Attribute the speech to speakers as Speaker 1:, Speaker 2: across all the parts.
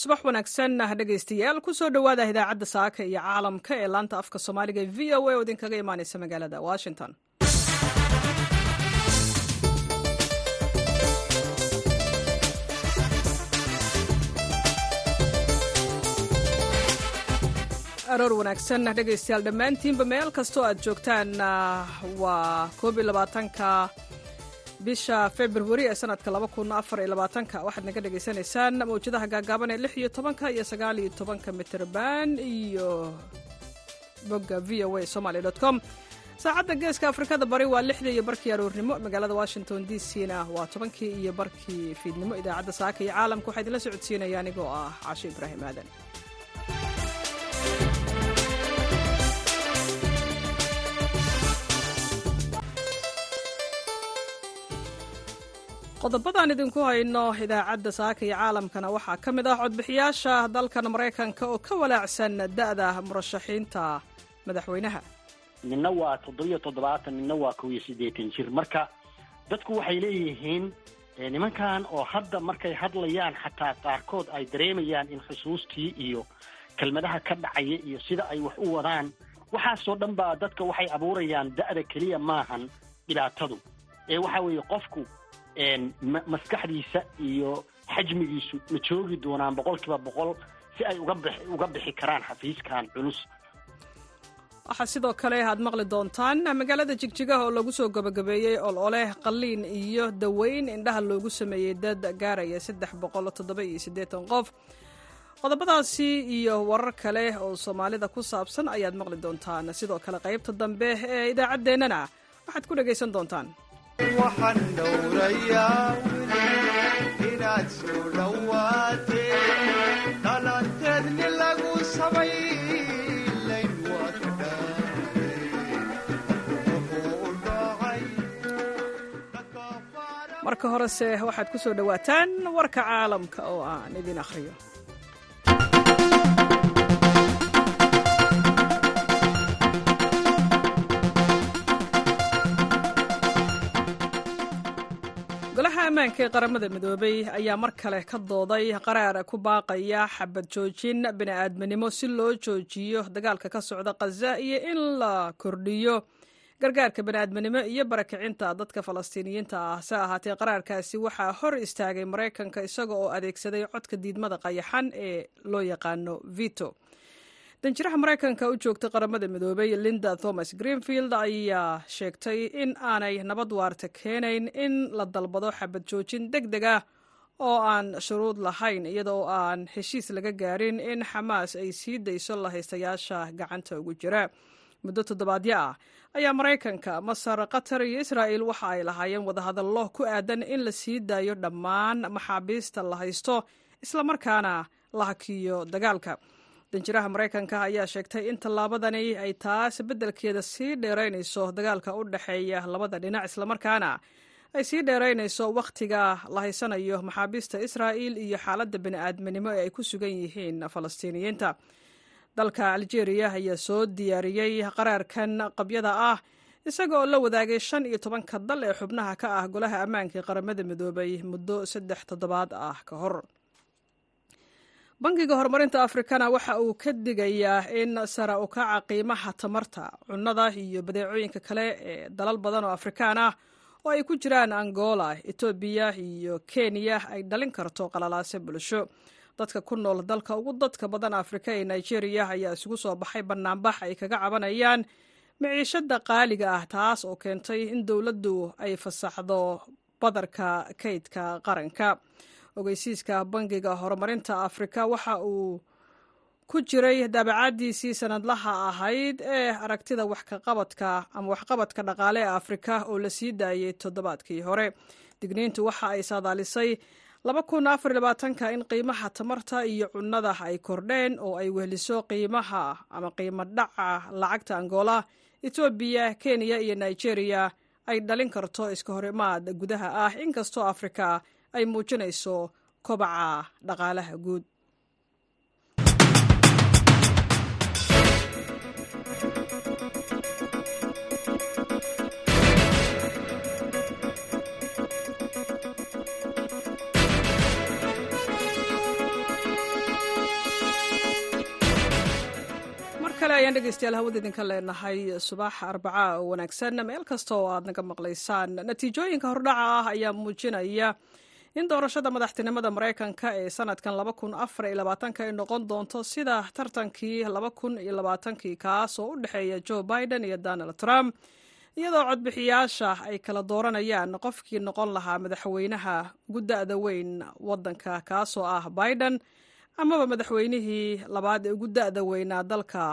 Speaker 1: subax wanaagsan dhegaystayaal ku soo dhowaada idaacadda saaka iyo caalamka ee laanta afka soomaaliga v o a oo idinkaga imaaneysa magaalada washington. Aroor wanaagsan dhegaystayaal dhammaantiinba meel kastoo aad joogtaan waa koob iyo labaatanka bisha februari ee sanadka waxaad naga dhagaysanaysaan mawjadaha gaagaaban ee lix iyo tobanka iyo sagaal iyo tobanka mitrban iyo bogga v o a dot com. Saacadda geeska afrikada bari waa lixdii iyo barkii aroornimo. Magaalada washington d c na waa tobankii iyo barkii fiidnimo. Idaacadda saaka iyo caalamka waxaa idinla socodsiinaya anigoo ah casho ibraahim aadan qodobadaan idinku hayno idaacadda saaka iyo caalamkana waxaa ka mid ah codbixiyaasha dalkan maraykanka oo ka walaacsan da'da murashaxiinta madaxweynaha.
Speaker 2: Midna waa toddobiyo toddobaatan midna waa kow iyo siddeetan jir. Marka dadku waxay leeyihiin nimankan oo hadda markay hadlayaan xataa qaarkood ay dareemayaan in xusuustii iyo kelmadaha ka dhacaya iyo sida ay wax u wadaan waxaasoo dhan baa dadka waxay abuurayaan da'da keliya maahan dhibaatadu. Ee waxa weeye qofku maskaxdiisa iyo xajmigiisu ma joogi doonaan boqol kiiba boqol si ay uga bixi karaan xafiiskan culus.
Speaker 1: Waxaa sidoo kale aad maqli doontaan magaalada jigjigaha oo lagu soo gabagabeeyey ololeh qalliin iyo daweyn indhaha loogu sameeyey dad gaaraya saddex boqol toddoba iyo siddeetan qof. Qodobadaasi iyo warar kale oo soomaalida ku saabsan ayaad maqli doontaan. Sidoo kale qaybta dambe ee idaacaddeenana waxaad ku dhegaysan doontaan
Speaker 3: waxaan dhowrayaa inaad waad
Speaker 1: marka horese waxaad ku soo dhowaataan warka caalamka oo aan idin akhriyo ammaanka qaramada midoobay ayaa mar kale ka dooday qaraar ku baaqaya xabad joojin bini'aadminimo si loo joojiyo dagaalka ka socda khaza iyo in la kordhiyo. Gargaarka bini'aadminimo iyo barakicinta dadka falastiiniyiinta ah se ahaatee qaraarkaasi waxaa hor istaagay maraykanka isaga oo adeegsaday codka diidmada qayaxan ee loo yaqaano vito danjiraha maraykanka u joogtay qaramada midoobay linda thomas greenfield ayaa sheegtay in aanay nabad waarta keenayn in la dalbado xabad joojin deg deg ah oo aan shuruud lahayn iyadoo aan heshiis laga gaarin in xamaas ay sii dayso lahaystayaasha gacanta ugu jira. Muddo toddobaadyo ah ayaa maraykanka masar qatar iyo israa'il waxa ay lahaayeen wadahadallo ku aadan in la sii daayo dhammaan maxaabiista la haysto islamarkaana la hakiyo dagaalka danjiraha maraykanka ayaa sheegtay in tallaabadani ay taas beddelkeeda sii dheeraynayso dagaalka u dhexeeya labada dhinac islamarkaana ay sii dheeraynayso wakhtiga la haysanayo maxaabiista israa'il iyo xaaladda bini'aadminimo ee ay ku sugan yihiin falastiiniyiinta. Dalka aljeeriya ayaa soo diyaariyey qaraarkan qabyada ah isaga oo la wadaagay shan iyo tobanka dal ee xubnaha ka ah golaha ammaanka qaramada midoobay muddo saddex toddobaad ah ka hor bangiga horumarinta afrikana waxa uu ka digayaa in sara u kaca qiimaha tamarta cunnada iyo badeecooyinka kale ee dalal badan oo afrikaan ah oo ay ku jiraan angola etoobiya iyo kenya ay dhalin karto qalalaase bulsho. Dadka ku nool dalka ugu dadka badan afrika ee nigeria ayaa isugu soo baxay bannaanbax ay kaga cabanayaan miciishada qaaliga ah taas oo keentay in dowladdu ay fasaxdo badarka kaydka qaranka ogeysiiska bangiga horumarinta afrika. Waxa uu ku jiray daabacadiisii sanadlaha ahayd ee aragtida waxkaqabadka ama waxqabadka dhaqaale ee afrika oo la sii daayey toddobaadkii hore. Digniintu waxa ay saadaalisay ka in qiimaha tamarta iyo cunnada ay kordheen oo ay wehliso qiimaha ama qiimo dhaca lacagta angola etoobiya kenya iyo nigeria ay dhalin karto iska horimaad gudaha ah. Inkastoo afrika ay muujinayso kobaca dhaqaalaha guud. Ayaan dhegeystayaal hawada idinka leenahay subax arbaca wanaagsan. Meel kasta oo aad naga maqlaysaan natiijooyinka hordhaca ah ayaa muujinaya in doorashada madaxtinimada maraykanka ee sanadkan ay noqon doonto sida tartankii kii kaas oo u dhexeeya joe biden iyo donald trump iyadoo codbixiyaasha ay kala dooranayaan qofkii noqon lahaa madaxweynaha guda'da weyn wadanka kaasoo ah biden amaba madaxweynihii labaad ee ugu da'da weynaa dalka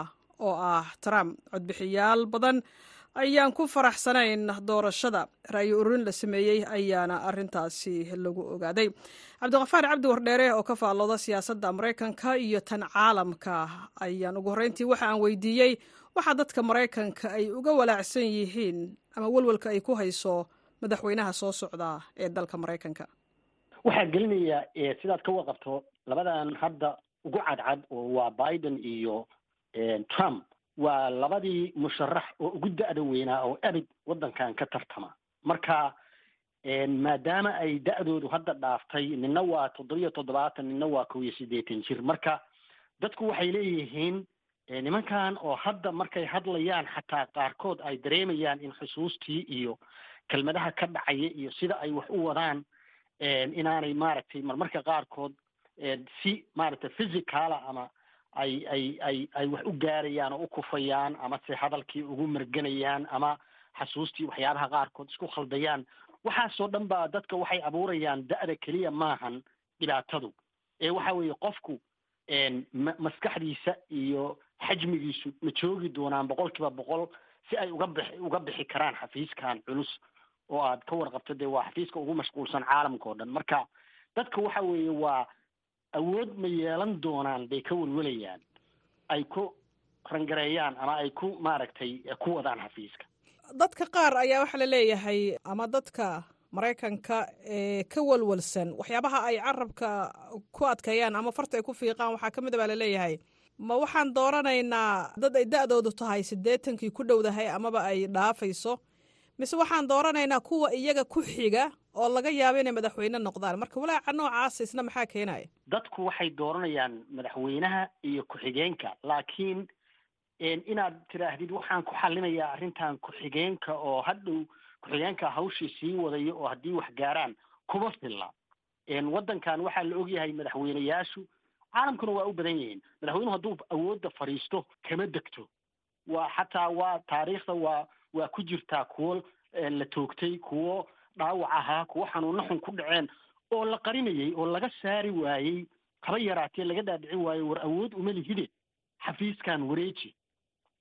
Speaker 1: oo ah trump. Codbixiyaal badan ayaan ku faraxsanayn doorashada. Ra'yi ururin la sameeyey ayaana arintaasi lagu ogaaday. Cabdiqafaar cabdi wardheere oo ka faallooda siyaasadda maraykanka iyo tan caalamka ayaan ugu horreyntii waxa aan weydiiyey waxa dadka maraykanka ay uga walaacsan yihiin ama welwelka ay ku hayso madaxweynaha soo socda ee dalka maraykanka.
Speaker 2: Waxaa gelinaya sidaad ka warqabto labadan hadda ugu cadcad oo waa biden iyo trump waa labadii musharax oo ugu da'da weynaa oo abid waddankan ka tartama. Marka maadaama ay da'doodu hadda dhaaftay nina waa toddobiyo toddobaatan nina waa kow iyo siddeetan jir. Marka dadku waxay leeyihiin nimankan oo hadda markay hadlayaan xataa qaarkood ay dareemayaan in xusuustii iyo kelmadaha ka dhacaya iyo sida ay wax u wadaan inaanay maaragtay marmarka qaarkood si maaragtay physicala ama ay ay ay ay wax u gaarayaan oo u kufayaan ama se hadalkii ugu merganayaan ama xasuustii waxyaabaha qaarkood isku khaldayaan. Waxaasoo dhan baa dadka waxay abuurayaan da'da keliya maahan dhibaatadu. Ee waxa weeye qofku ma maskaxdiisa iyo xajmigiisu ma joogi doonaan boqol kiiba boqol si ay uga bixi uga bixi karaan xafiiskan culus oo aad ka warqabto dee waa xafiiska ugu mashquulsan caalamka oo dhan. Marka dadka waxa weeye waa awood ma yeelan doonaan bay ka welwelayaan. Ay ku rangareeyaan ama ay ku maaragtay ku wadaan xafiiska.
Speaker 1: Dadka qaar ayaa waxaa la leeyahay ama dadka maraykanka ee ka walwalsan waxyaabaha ay carabka ku adkeeyaan ama farta ay ku fiiqaan waxaa ka mid a baa la leeyahay ma waxaan dooranaynaa dad ay da'doodu tahay siddeetankii ku dhowdahay amaba ay dhaafayso. Mise waxaan dooranaynaa kuwa iyaga ku xiga oo laga yaabo inay madaxweyne noqdaan. Marka walaaca noocaas isna maxaa keenaya
Speaker 2: dadku waxay dooranayaan madaxweynaha iyo ku-xigeenka laakiin inaad tidhaahdid waxaan ku xalinayaa arrintan ku-xigeenka oo hadhow ku-xigeenka hawshii sii wadayo oo haddii wax gaaraan kuma filla. Waddankan waxaa la ogyahay madaxweyneyaashu caalamkuna waa u badan yihiin. Madaxweynuhu hadduu awoodda fadhiisto kama degto. Waa xataa waa taariikhda waa waa ku jirtaa kuwo la toogtay kuwo dhaawac ahaa kuwo xanuuno xun ku dhaceen oo la qarinayay oo laga saari waayey haba yaraatee laga dhaadhicin waayo war awood uma lihide xafiiskan wareeji.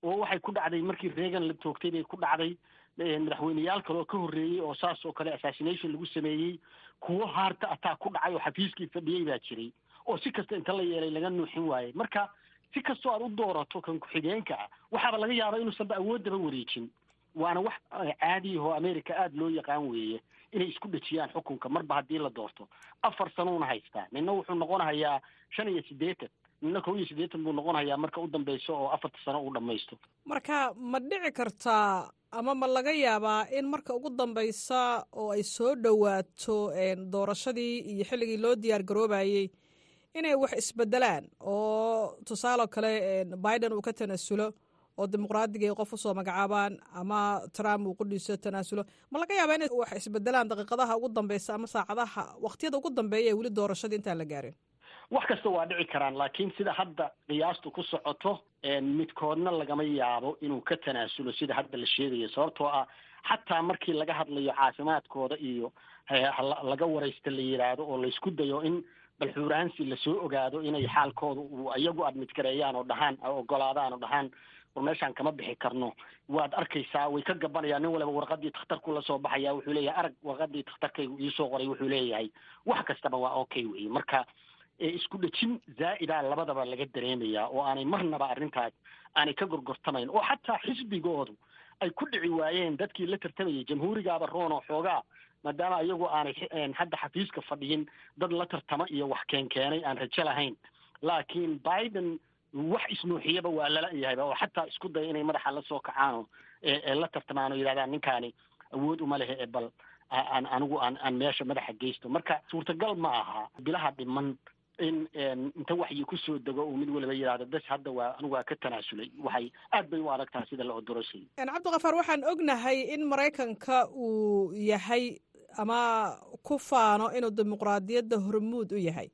Speaker 2: Oo waxay ku dhacday markii reagan la toogtay bay ku dhacday madaxweyneyaal kale oo ka horreeyey oo saas oo kale assassination lagu sameeyey kuwo haarta ataa ku dhacay oo xafiiskii fadhiyey baa jiray. Oo si kasta inta la yeelay laga nuuxin waayey. Marka si kastoo aad u doorato kan ku-xigeenka ah waxaaba laga yaabaa inuusanba awooddaba wareejin waana wax caadi ahoo america aada loo yaqaan weeye inay isku dhejiyaan xukunka. Marba haddii la doorto afar sanouna haystaa nina wuxuu noqonahayaa shan iyo siddeetan. Nina kow iyo siddeetan buu noqonahayaa marka u dambeyso oo afarta sano uu dhammaysto.
Speaker 1: Marka ma dhici kartaa ama ma laga yaabaa in marka ugu dambeysa oo ay soo dhowaato doorashadii iyo xilligii loo diyaar garoobayey inay wax isbedelaan oo tusaale kale biden uu ka tanaasulo oo dimuqraadiga qof u soo magacaabaan ama trump uu qudhiiso tanaasulo ma laga yaabaa inay wax isbedelaan daqiiqadaha ugu dambeysa ama saacadaha waqtiyada ugu dambeeya ee weli doorashadii intaan la gaarin?
Speaker 2: Wax kasta waa dhici karaan laakiin sida hadda qiyaastu ku socoto midkoodna lagama yaabo inuu ka tanaasulo sida hadda la sheegayo sababtoo ah xataa markii laga hadlayo caafimaadkooda iyo laga waraysta la yidhaahdo oo laysku dayo in balxuuraansi la soo ogaado inay xaalkooda iyagu admid gareeyaan oo dhahaan ogolaadaan oo dhahaan war meeshaan kama bixi karno. Waad arkaysaa way ka gabanayaan nin waliba warqadii takhtarku la soo baxaya wuxuu leeyahay arag warqadii takhtarkaygu iisoo qoray wuxuu leeyahay. Wax kastaba waa okay wey. Marka isku dhejin zaa'idaa labadaba laga dareemayaa oo aanay marnaba arrintaas aanay ka gorgortamayn oo xataa xisbigoodu ay ku dhici waayeen dadkii la tartamayay jamhuurigaaba roonoo xoogaa maadaama iyagu aanay hadda xafiiska fadhiyin dad la tartama iyo wax keenkeenay aan rajo lahayn. Laakiin biden wax isnuuxiyaba waa lala yahayba oo xataa isku daya inay madaxa la soo kacaano ee la tartamaan oo yidhahdaan ninkaani awood uma lehe ee bal aan anigu aan aan meesha madaxa geysto. Marka suurtagal ma aha bilaha dhiman in inta waxyi ku soo dego uu mid waliba yidhahdo bes hadda waa anigu waa ka tanaasulay. Waxay aad bay u adag tahay sida la odorosay
Speaker 1: cabdikafaar waxaan ognahay in maraykanka uu yahay ama ku faano inuu dimuqraadiyadda hormuud u yahay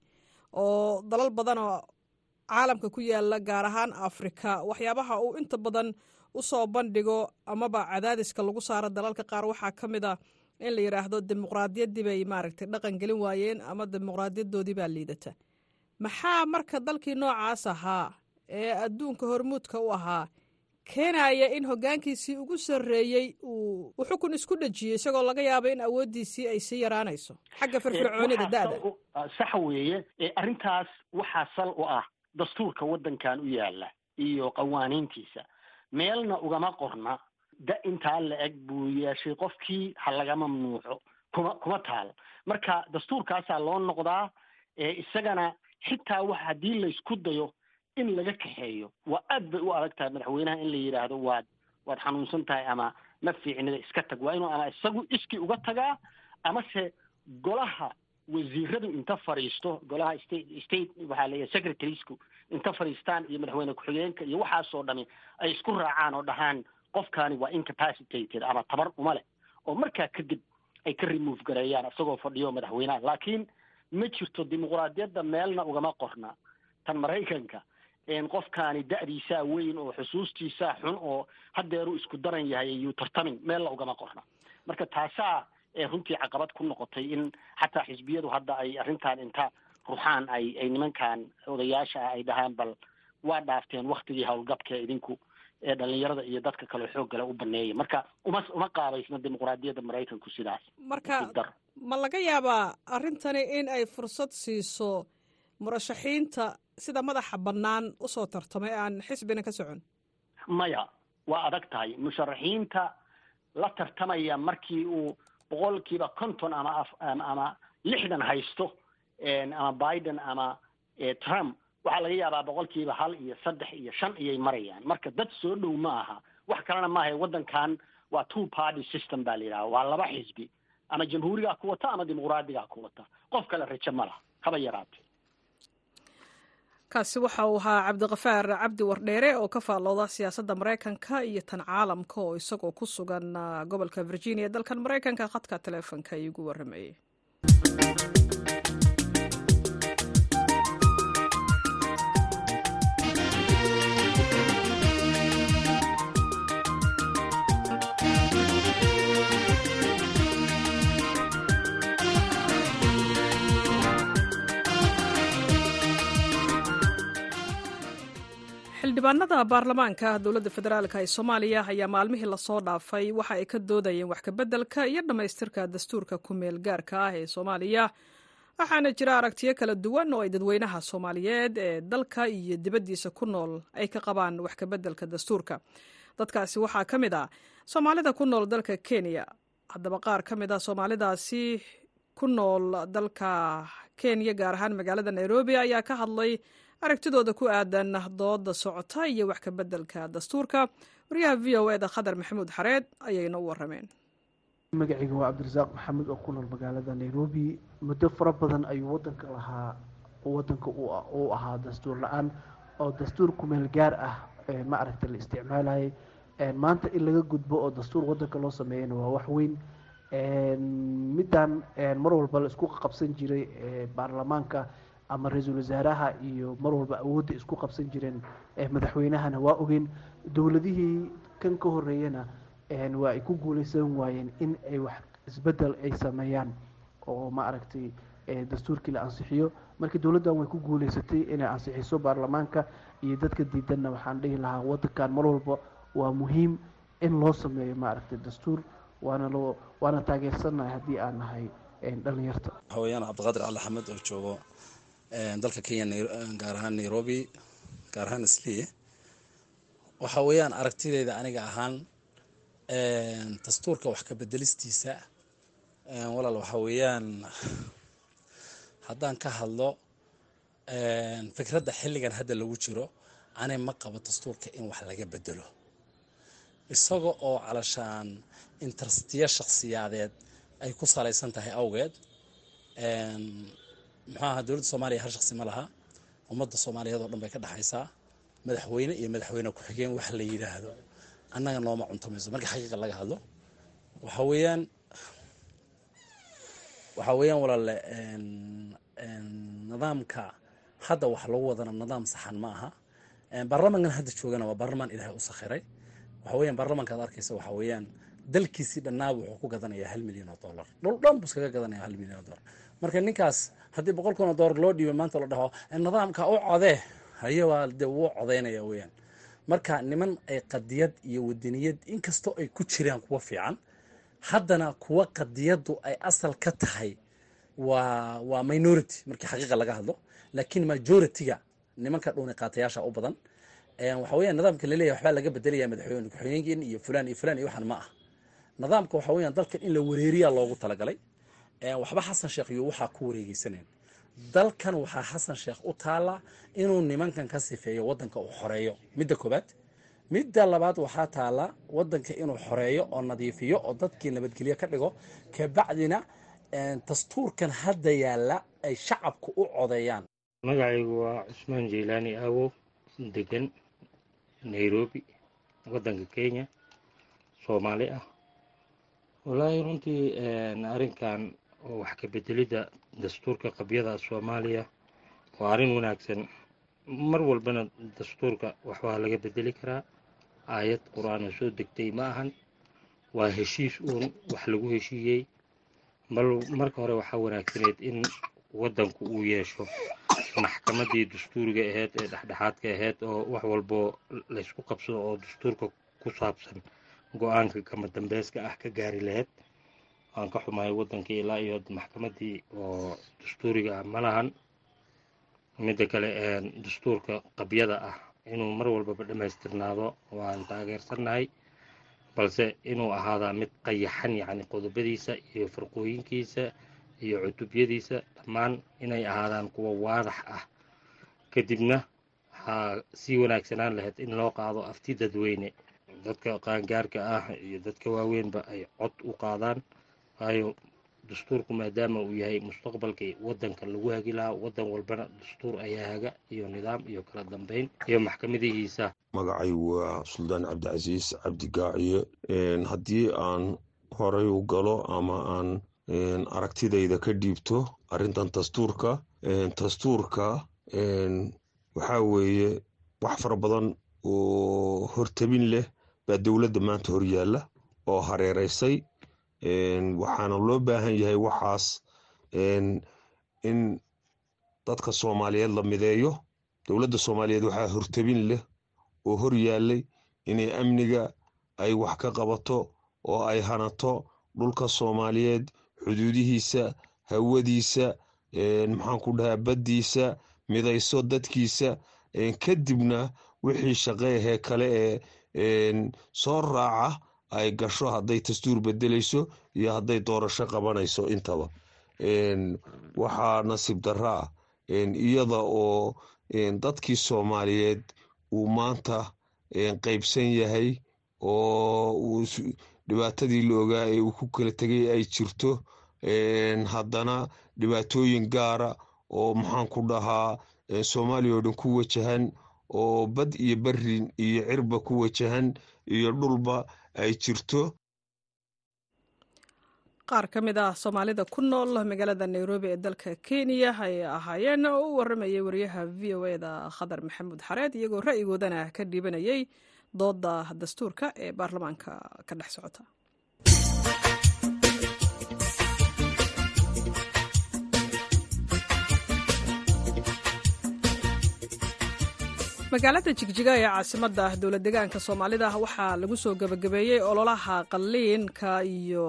Speaker 1: oo dalal badan oo caalamka ku yaalla gaar ahaan afrika. Waxyaabaha uu inta badan u soo bandhigo amaba cadaadiska lagu saaro dalalka qaar waxaa ka mid a in la yidhaahdo dimuqraadiyaddii bay maaragtay dhaqan gelin waayeen ama dimuqraadiyadoodii baa liidata. Maxaa marka dalkii noocaas ahaa ee adduunka hormuudka u ahaa keenaya in hoggaankiisii ugu sarreeyey uu xukun isku dhejiyey isagoo laga yaabo in awooddiisii ay sii yaraanayso? Xagga firfircoonida da-da.
Speaker 2: sax weeye arrintaas waxaa sal u ah dastuurka waddankan u yaalla iyo qawaaniintiisa. Meelna ugama qorna da intaa la eg buu yeeshay qofkii ha laga mamnuuco kuma kuma taal. Marka dastuurkaasaa loo noqdaa isagana xitaa wax haddii laysku dayo in laga kaxeeyo. Waa aad bay u adag tahay madaxweynaha in la yidhaahdo waad waad xanuunsan tahay ama ma fiicnida iska tag. Waa inuu ama isagu iskii uga tagaa amase golaha wasiiradu inta fadhiisto golaha state state waxaa leeyahay secretariesku inta fadhiistaan iyo madaxweyne ku-xigeenka iyo waxaasoo dhami ay isku raacaan oo dhahaan qofkaani waa incapacitated ama tabar uma leh. Oo markaa kadib ay ka remove gareeyaan isagoo fadhiyo madaxweynaha. Laakiin ma jirto dimuqraadiyadda meelna ugama qorna. Tan maraykanka qofkaani da-diisaa weyn oo xusuustiisaa xun oo haddeeruu isku daran yahay iyuu tartamin meelna ugama qorna. Marka taasaa runtii caqabad ku noqotay in xataa xisbiyadu hadda ay arrintan inta ruxaan ay ay nimankan odayaasha ah ay dhahaan bal waa dhaafteen waktigii howlgabka idinku ee dhalinyarada iyo dadka kaleo xoog gale u baneeya marka uma uma qaabaysna dimuqraadiyadda maraykanku sidaas.
Speaker 1: Marka ma laga yaabaa arrintani in ay fursad siiso murashaxiinta sida madaxa bannaan u soo tartamay aan xisbina ka socon?
Speaker 2: Maya waa adag tahay. Musharaxiinta la tartamaya markii uu boqolkiiba konton ama ama lixdan haysto ama biden ama trump waxaa laga yaabaa boqolkiiba hal iyo saddex iyo shan iyay marayaan. Marka dad soo dhow ma aha. Wax kalena maaha waddankan waa two party system baa la yidhaha waa laba xisbi. Ama jamhuurigaa ku wata ama dimuqraadigaa ku wata. Qof kale rajo ma laha. Haba yaraatee
Speaker 1: kaasi waxa uu ahaa cabdikafaar cabdi wardheere oo ka faallooda siyaasadda maraykanka iyo tan caalamka oo isagoo ku sugan gobolka virginia. Dalkan maraykanka khadka taleefonka iigu warramayey xildhibaanada baarlamaanka dowladda federaalk ee soomaaliya ayaa maalmihii la soo dhaafay. Waxa ay ka doodayeen wax kabeddelka iyo dhammaystirka dastuurka ku-meel gaarka ah ee soomaaliya. Waxaana jira aragtiyo kala duwan oo ay dadweynaha soomaaliyeed ee dalka iyo dibaddiisa ku nool ay ka qabaan wax kabeddelka dastuurka. Dadkaasi waxaa ka mid ah soomaalida ku nool dalka kenya. Haddaba qaar ka mid ah soomaalidaasi ku nool dalka kenya gaar ahaan magaalada nairobi ayaa ka hadlay aragtidooda ku aadan dooda socota iyo wax ka beddelka dastuurka. Waryaha v o eda khadar maxamuud xareed ayayna u warameen
Speaker 4: magacayga waa cabdirasaaq maxamed oo ku nool magaalada nairobi. Muddo fara badan ayuu wadanka lahaa wadanka uu ahaa dastuur la'aan oo dastuur kumeel gaar ah ma aragta la isticmaalayay maanta in laga gudbo oo dastuur wadanka loo sameeyana waa wax weyn. Middan mar walba la isku qabsan jiray baarlamaanka ama ra'iisul wasaaraha iyo mar walba awoodda isku qabsan jireen madaxweynahana waa ogeyn dowladihii kan ka horeeyana waa ay ku guuleysan waayeen in ay wax isbeddel ay sameeyaan oo ma aragtay dastuurkii la ansixiyo marka dowladdan way ku guuleysatay inay ansixiso baarlamaanka iyo dadka diidanna waxaan dhihi lahaa wadankan mar walba waa muhiim in loo sameeyo ma aragtay dastuur waana loo waana taageersannahay haddii aan nahay dhalinyarta
Speaker 5: hawayaan cabdiqaadir cali axmed oo joogo dalka kenya gaar ahaan nairobi gaar ahaan isliye waxa weeyaan aragtideyda aniga ahaan dastuurka wax ka bedelistiisa walaal waxa weeyaan haddaan ka hadlo fikradda xilligan hadda lagu jiro ani ma qabo dastuurka in wax laga bedelo. Isaga oo calashaan interestiya shakhsiyaadeed ay ku salaysan tahay awgeed muxuu ahaa dowladda soomaaliya hal shaqsi ma laha? Ummadda soomaaliyeed oo dhan bay ka dhexaysaa madaxweyne iyo madaxweyne ku-xigeen wax la yidhaahdo annaga nooma cuntamayso marka xaqiiqa laga hadlo waxa weeyaan waxa weeyaan walaale nidaamka hadda wax lagu wadana nidaam saxan ma aha. Baarlamankan hadda joogana waa baarlamaan ilaahay u sakhiray. Waxa weeyaan baarlamanka ad arkaysa waxa weeyaan dalkiisii dhannaaba wuxuu ku gadanayaa hal milyan oo dollar. Dhul dhan buu iskaga gadanaya hal milyan oo dollar. Marka ninkaas haddii boqol kun oo dollar loo dhiibay maanta la dhaho nidaamka u codee haye waa dee wuu codaynaya weeyaan. Marka niman ay qadiyad iyo wadaniyad inkastoo ay ku jiraan kuwa fiican haddana kuwa qadiyaddu ay asal ka tahay waa waa minority markii xaqiiqa laga hadlo. Laakiin majority-ga nimanka dhuuni qaatayaasha u badan waxa nidaamka la leeyahay waxbaa laga bedelaya madaxweyne ku-xigeenkin iyo fulaan iyo fulaan iyo waxaan ma ah nidaamka waxa weeyaan dalkan in la wareeriyaa loogu talagalay waxba xasan sheekh iyo waxaa ku wareegeysaneen dalkan waxaa xasan sheekh u taala inuu nimankan ka sifeeyo waddanka uu xoreeyo. Midda koobaad midda labaad waxaa taala waddanka inuu xoreeyo oo nadiifiyo oo dadkii nabadgelyo ka dhigo. Kabacdina dastuurkan hadda yaalla ay shacabku u codeeyaan.
Speaker 6: Magacaygu waa cusmaan jeylaani aawow degan nairobi waddanka kenya soomaali ah. Wallaahi runtii arrinkan oo wax ka bedelidda dastuurka qabyada soomaaliya waa arrin wanaagsan. Mar walbana dastuurka waxbaa laga bedeli karaa. Aayad qur'aana soo degtay ma ahan. Waa heshiis uun wax lagu heshiiyey. Bal marka hore waxaa wanaagsaneyd in waddanku uu yeesho maxkamaddii dastuuriga ahayd ee dhexdhexaadka ahayd oo wax walboo laysku qabsado oo dastuurka ku saabsan go'aanka kama dambeyska ah ka gaari lahayd waan ka xumahay waddankii ilaa iyo maxkamaddii oo dastuuriga ah ma lahan. Midda kale dastuurka qabyada ah inuu mar walbaba dhammaystirnaado waan taageersannahay balse inuu ahaadaa mid qayaxan yacni qodobadiisa iyo farqooyinkiisa iyo cutubyadiisa dhammaan inay ahaadaan kuwa waadax ah. Kadibna waxaa sii wanaagsanaan lahayd in loo qaado afti dadweyne. Dadka qaangaarka ah iyo dadka waaweynba ay cod u qaadaan waayo dastuurku maadaama uu yahay mustaqbalka waddanka lagu hagi lahaa waddan walbana dastuur ayaa haga iyo nidaam iyo kala dambeyn iyo maxkamadihiisa.
Speaker 7: Magacay waa suldaan cabdicasiis cabdi gaaciye haddii aan horay u galo ama aan aragtidayda ka dhiibto arrintan dastuurka dastuurka waxaa weeye wax fara badan oo hortabin leh baa dowladda maanta hor yaalla oo hareeraysay waxaana loo baahan yahay waxaas in dadka soomaaliyeed la mideeyo. Dowladda soomaaliyeed waxaa hortabin leh oo hor yaallay inay amniga ay wax ka qabato oo ay hanato dhulka soomaaliyeed xuduudihiisa hawadiisa maxaan ku dhahaa baddiisa midayso dadkiisa. Kadibna wixii shaqeehee kale ee soo raaca ay gasho hadday dastuur bedelayso iyo hadday doorasho qabanayso intaba. Waxaa nasiib darra ah iyada oo dadkii soomaaliyeed uu maanta qaybsan yahay oo dhibaatadii la ogaa ee uu ku kala tegay ay jirto haddana dhibaatooyin gaara oo maxaan ku dhahaa soomaaliya oo dhan ku wajahan oo bad iyo berrin iyo cirba ku wajahan iyo dhulba ay jirto.
Speaker 1: Qaar ka mid ah soomaalida ku nool magaalada nairobi ee dalka kenya ayay ahaayeen oo u waramayay wariyaha v o eda khadar maxamuud xareed iyagoo ra'yigoodana ka dhiibanayay dooda dastuurka ee baarlamaanka ka dhex socota magaalada jigjiga ee caasimadda dowlad degaanka soomaalida waxaa lagu soo gebagabeeyey ololaha qalliinka iyo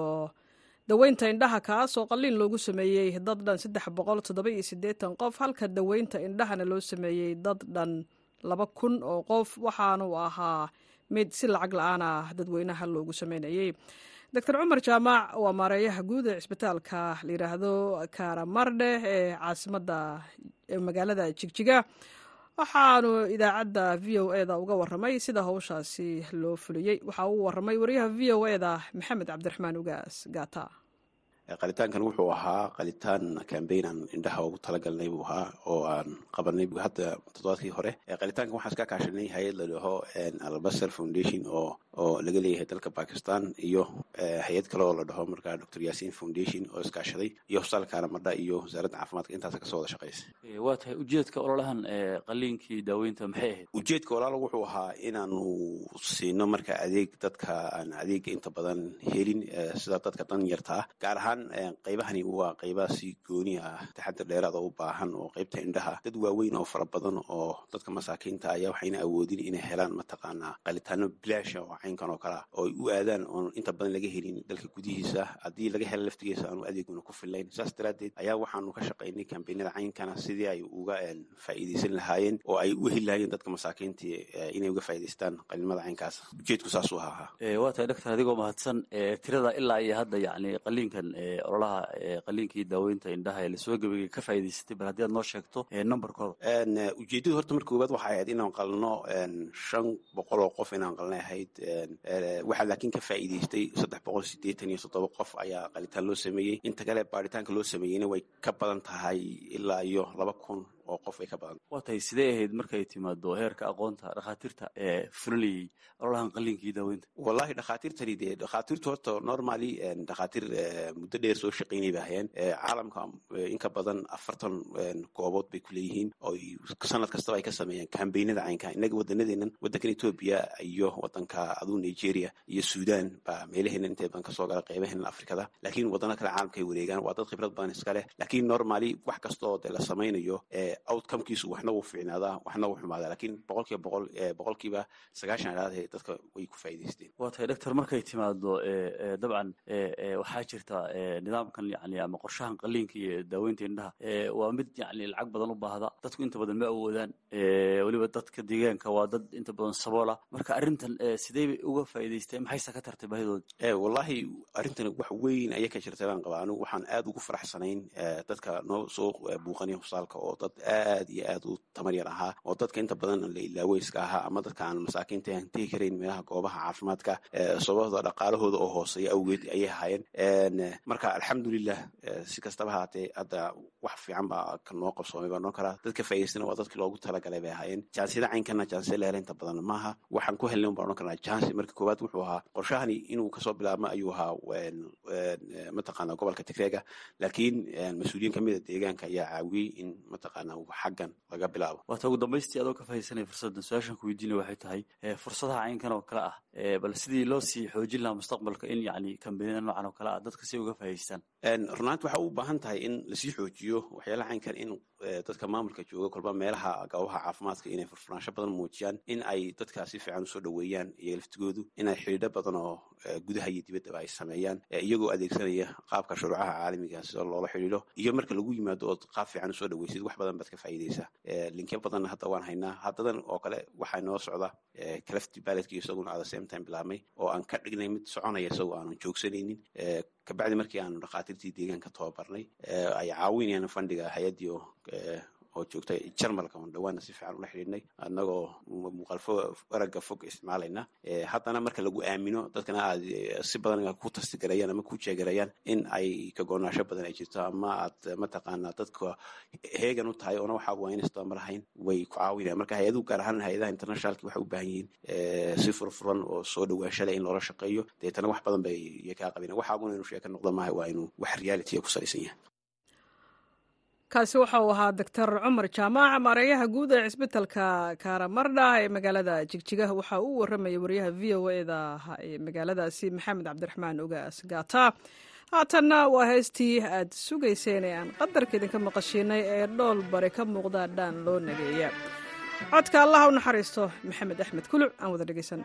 Speaker 1: daweynta indhaha kaas oo qalliin loogu sameeyey dad dhan saddex boqol toddoba-iyo siddeetan qof halka daweynta indhahana loo sameeyey dad dhan laba kun oo qof. Waxaanu ahaa mid si lacag la'aan ah dadweynaha loogu sameynayey doctor cumar jaamac waa maareeyaha guud ee cisbitaalka layidhaahdo karamardhe ee caasimadda magaalada jigjiga waxaanu idaacadda v o eda uga waramay sida howshaasi loo fuliyey. Waxaa uu waramay wariyaha v o eda maxamed cabdiraxmaan ugaas gaata
Speaker 8: qalitaankan wuxuu ahaa qalitaan cambaign aan indhaha ugu talagalnay buu ahaa oo aan qabanay hadda toddobaadkii hore. Qalitaankan waxaan iska kaashanay hay'ad la dhaho albasar foundation oo oo laga leeyahay dalka bakistan iyo hay'ad kale oo la dhaho markaa dr yasin foundation oo iskaashaday iyo hosbitaalka alamadha iyo wasaaradda caafimaadka. Intaasa ka soo wada shaqaysa
Speaker 9: waa tahay ujeedka ololahan qaliinkii daaweynta maxay ahayd?
Speaker 8: Ujeedka walaal wuxuu ahaa inaanu siino marka adeeg dadka aan adeega inta badan helin sida dadka dan yarta ah gaar ahaan qaybahani waa qaybaha si gooni ah taxadir dheeraad oo u baahan oo qaybta indhaha dad waaweyn oo fara badan oo dadka masaakiinta ayaa waxayna awoodin inay helaan mataqaanaa qalitaano bilaasha oo caynkan oo kale ah oo ay u aadaan oon inta badan laga helin dalka gudihiisa haddii laga helo laftigiisa aanu adeeguna ku fillayn. Saas daraaddeed ayaa waxaanu ka shaqaynay kambeynada caynkana sidii ay uga faa'iidaysan lahaayeen oo ay u heli lahaayeen dadka masaakiintii inay uga faa'idaystaan qalimada caynkaas. Ujeedku saasuu ahaa.
Speaker 9: Waa tahay doctor adigoo mahadsan tirada ilaa iyo hadda yacni qaliinkan ololaha qaliinkii daaweynta indhaha ee la soo gebagay ka faa'idaysatay bal haddii aad noo sheegto numberkooda
Speaker 8: ujeedadu horta marka koowaad waxay ahayd inaan qalno shan boqol oo qof inaan qalnay ahayd waxaa laakiin ka faa'iidaystay saddex boqol sideetan iyo toddoba qof ayaa qalitaan loo sameeyey. Inta kale baaritaanka loo sameeyeyna way ka badan tahay ilaa iyo laba kun oo qof ay ka badan.
Speaker 9: Waa tahay sidee ahayd markay timaado heerka aqoonta dhakhaatiirta ee fulinayay ololahan qaliinkii daaweynta.
Speaker 8: Wallahi dhakhaatiirtani dee dhakhaatiirtu horta normally dhakhaatiir muddo dheer soo shaqaynay bay hayeen caalamka in ka badan afartan goobood bay ku leeyihiin. Oo sanad kastaba ay ka sameeyaan kambeynada caynka innaga waddanadeenan waddankan etoobiya iyo waddanka aduu nigeria iyo sudan baa meelaheenan intee badan ka soo gala qeybahenan afrikada. Laakiin waddano kale caalamka ay wareegaan waa dad khibrad badan iska leh. Laakiin normally wax kasta oo dee la samaynayo outcomekiisu waxna wuu fiicnaadaa waxna wuu xumaadaa laakiin boqolkiiba boqol boqolkiiba sagaashan ilaad dadka way ku faa'idaysteen
Speaker 9: waa tahay doctor markay timaado dabcan waxaa jirta nidaamkan yani ama qorshahan qaliinka iyo daaweynta indhaha waa mid yani lacag badan u baahda dadku inta badan ma awoodaan weliba dadka deegaanka waa dad inta badan saboola. Marka arrintan sidee bay uga faa'idaysteen maxayse ka tartay baahidooda
Speaker 8: wallahi arrintan wax weyn ayay ka jirtay baan qabaa. Anigu waxaan aad ugu faraxsanayn dadka noo soo buuqanaya husaalka oo dad aad iyo aad u tamar yar ahaa oo dadka inta badan la ilaaweyska ahaa ama dadka aan masaakiinta aan tegi karayn meelaha goobaha caafimaadka sababtooda dhaqaalahooda oo hooseeya awgeed ayay ahaayeen. Marka alxamdulilah si kastaba haatee hadda wax fiican baa ka noo qabsoomay baa noo karaa dadka faa'idaystana waa dadkii loogu talagalay bay ahaayeen. Jaansiyada caynkana jaansiyada la hela inta badan maaha waxaan ku helnay baan odhan karnaa jansi marka koowaad wuxuu ahaa qorshahani inuu ka soo bilaabmo ayuu ahaa mataqaana gobolka tigreega laakiin mas'uuliyiin kamida deegaanka ayaa caawiyey in mataqaana xaggan laga bilaabo.
Speaker 9: Waata ugu dambaystii adoo ka fahaysanaya fursaddan su'aashan ku weydiinaya waxay tahay fursadaha caynkan oo kale ah bal sidii loo sii xoojin lahaa mustaqbalka in yani kambaniyada noocan oo kale ah dadka si uga fahaystaan
Speaker 8: runaanti waxay u baahan tahay in la sii xoojiyo waxyaalaha caynkan in dadka maamulka jooga kolba meelaha goobaha caafimaadka inay furfuraansho badan muujiyaan in ay dadka si fiican u soo dhoweeyaan iyo laftigoodu inay xidhiidho badan oo gudaha iyo dibaddaba ay sameeyaan iyagoo adeegsanaya qaabka shuruucaha caalamiga sida loola xidhiidho iyo marka lagu yimaado ood qaab fiican u soo dhoweysid wax badan baad ka faa'iidaysaa. Linkyo badanna hadda waan haynaa. Haddadan oo kale waxaa noo socda calafti baledki isaguna ada same time bilaabmay oo aan ka dhignay mid soconaya isagoo aanan joogsanaynin kabacdi markii aanu dhakhaatiirtii deegaanka tababarnay ay caawinayaan fandhiga hay'addii oo oo joogta jarmalka on dhawaana si fiican ula xidhiidhnay annagoo muuqaalfo aragga fog isticmaalayna. Haddana marka lagu aamino dadkana aad si badan ku tastigarayaan ama ku jeegarayaan in ay ka goonaasho badan ay jirto ama aad mataqaanaa dadka heegan u tahay oona waxaa waa inaysta mar ahayn way ku caawinayaan marka hay'aduhu gaar ahaan hay'adaha internationalki waxay u baahan yihiin si furfuran oo soo dhawaansho leh in loola shaqeeyo. Deetana wax badan bay kaa qabeen waxaaguna inuu sheeka noqdo maaha waa inuu wax reality ku salaysan yahay
Speaker 1: kaasi waxa uu ahaa doctor cumar jaamac maareeyaha guud ee cisbitalka karamardha ee magaalada jigjiga. Waxa uu warramaya wariyaha v o eda ee magaaladaasi maxamed cabdiraxmaan ogaas gaata haatanna waa heystii aad sugayseen ee aan qadarka idinka maqashiinay ee dhool bari ka muuqda dhaan loo nageeya. Codka allaha u naxariisto maxamed axmed kuluc aan wada dhegeysan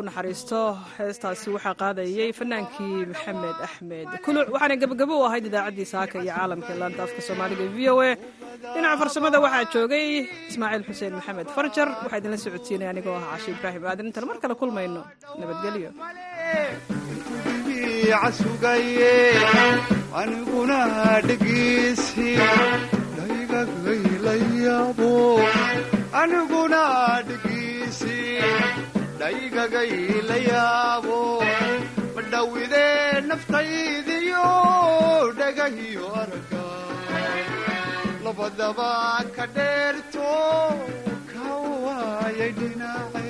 Speaker 1: u naxariisto. Heestaasi waxaa qaadayey fanaankii maxamed axmed kuluc. Waxaana gebagabo u ahayd idaacaddii saaka iyo caalamka laanta afka soomaaliga v o a. Dhinaca farsamada waxaa joogay ismaaciil xuseen maxamed farjar. Waxaa idinla socodsiinaya anigoo ah cashi ibraahim aadan intaan mar kale kulmayno nabadgelyo.
Speaker 3: Aniguna dhegeysi dhaygagaylayaabo aniguna dhegeysi dhaygagaylayaabo madhowidee naftaydiyo dhagahiyo arga labadaba ka dheerto ka waayay dhinaca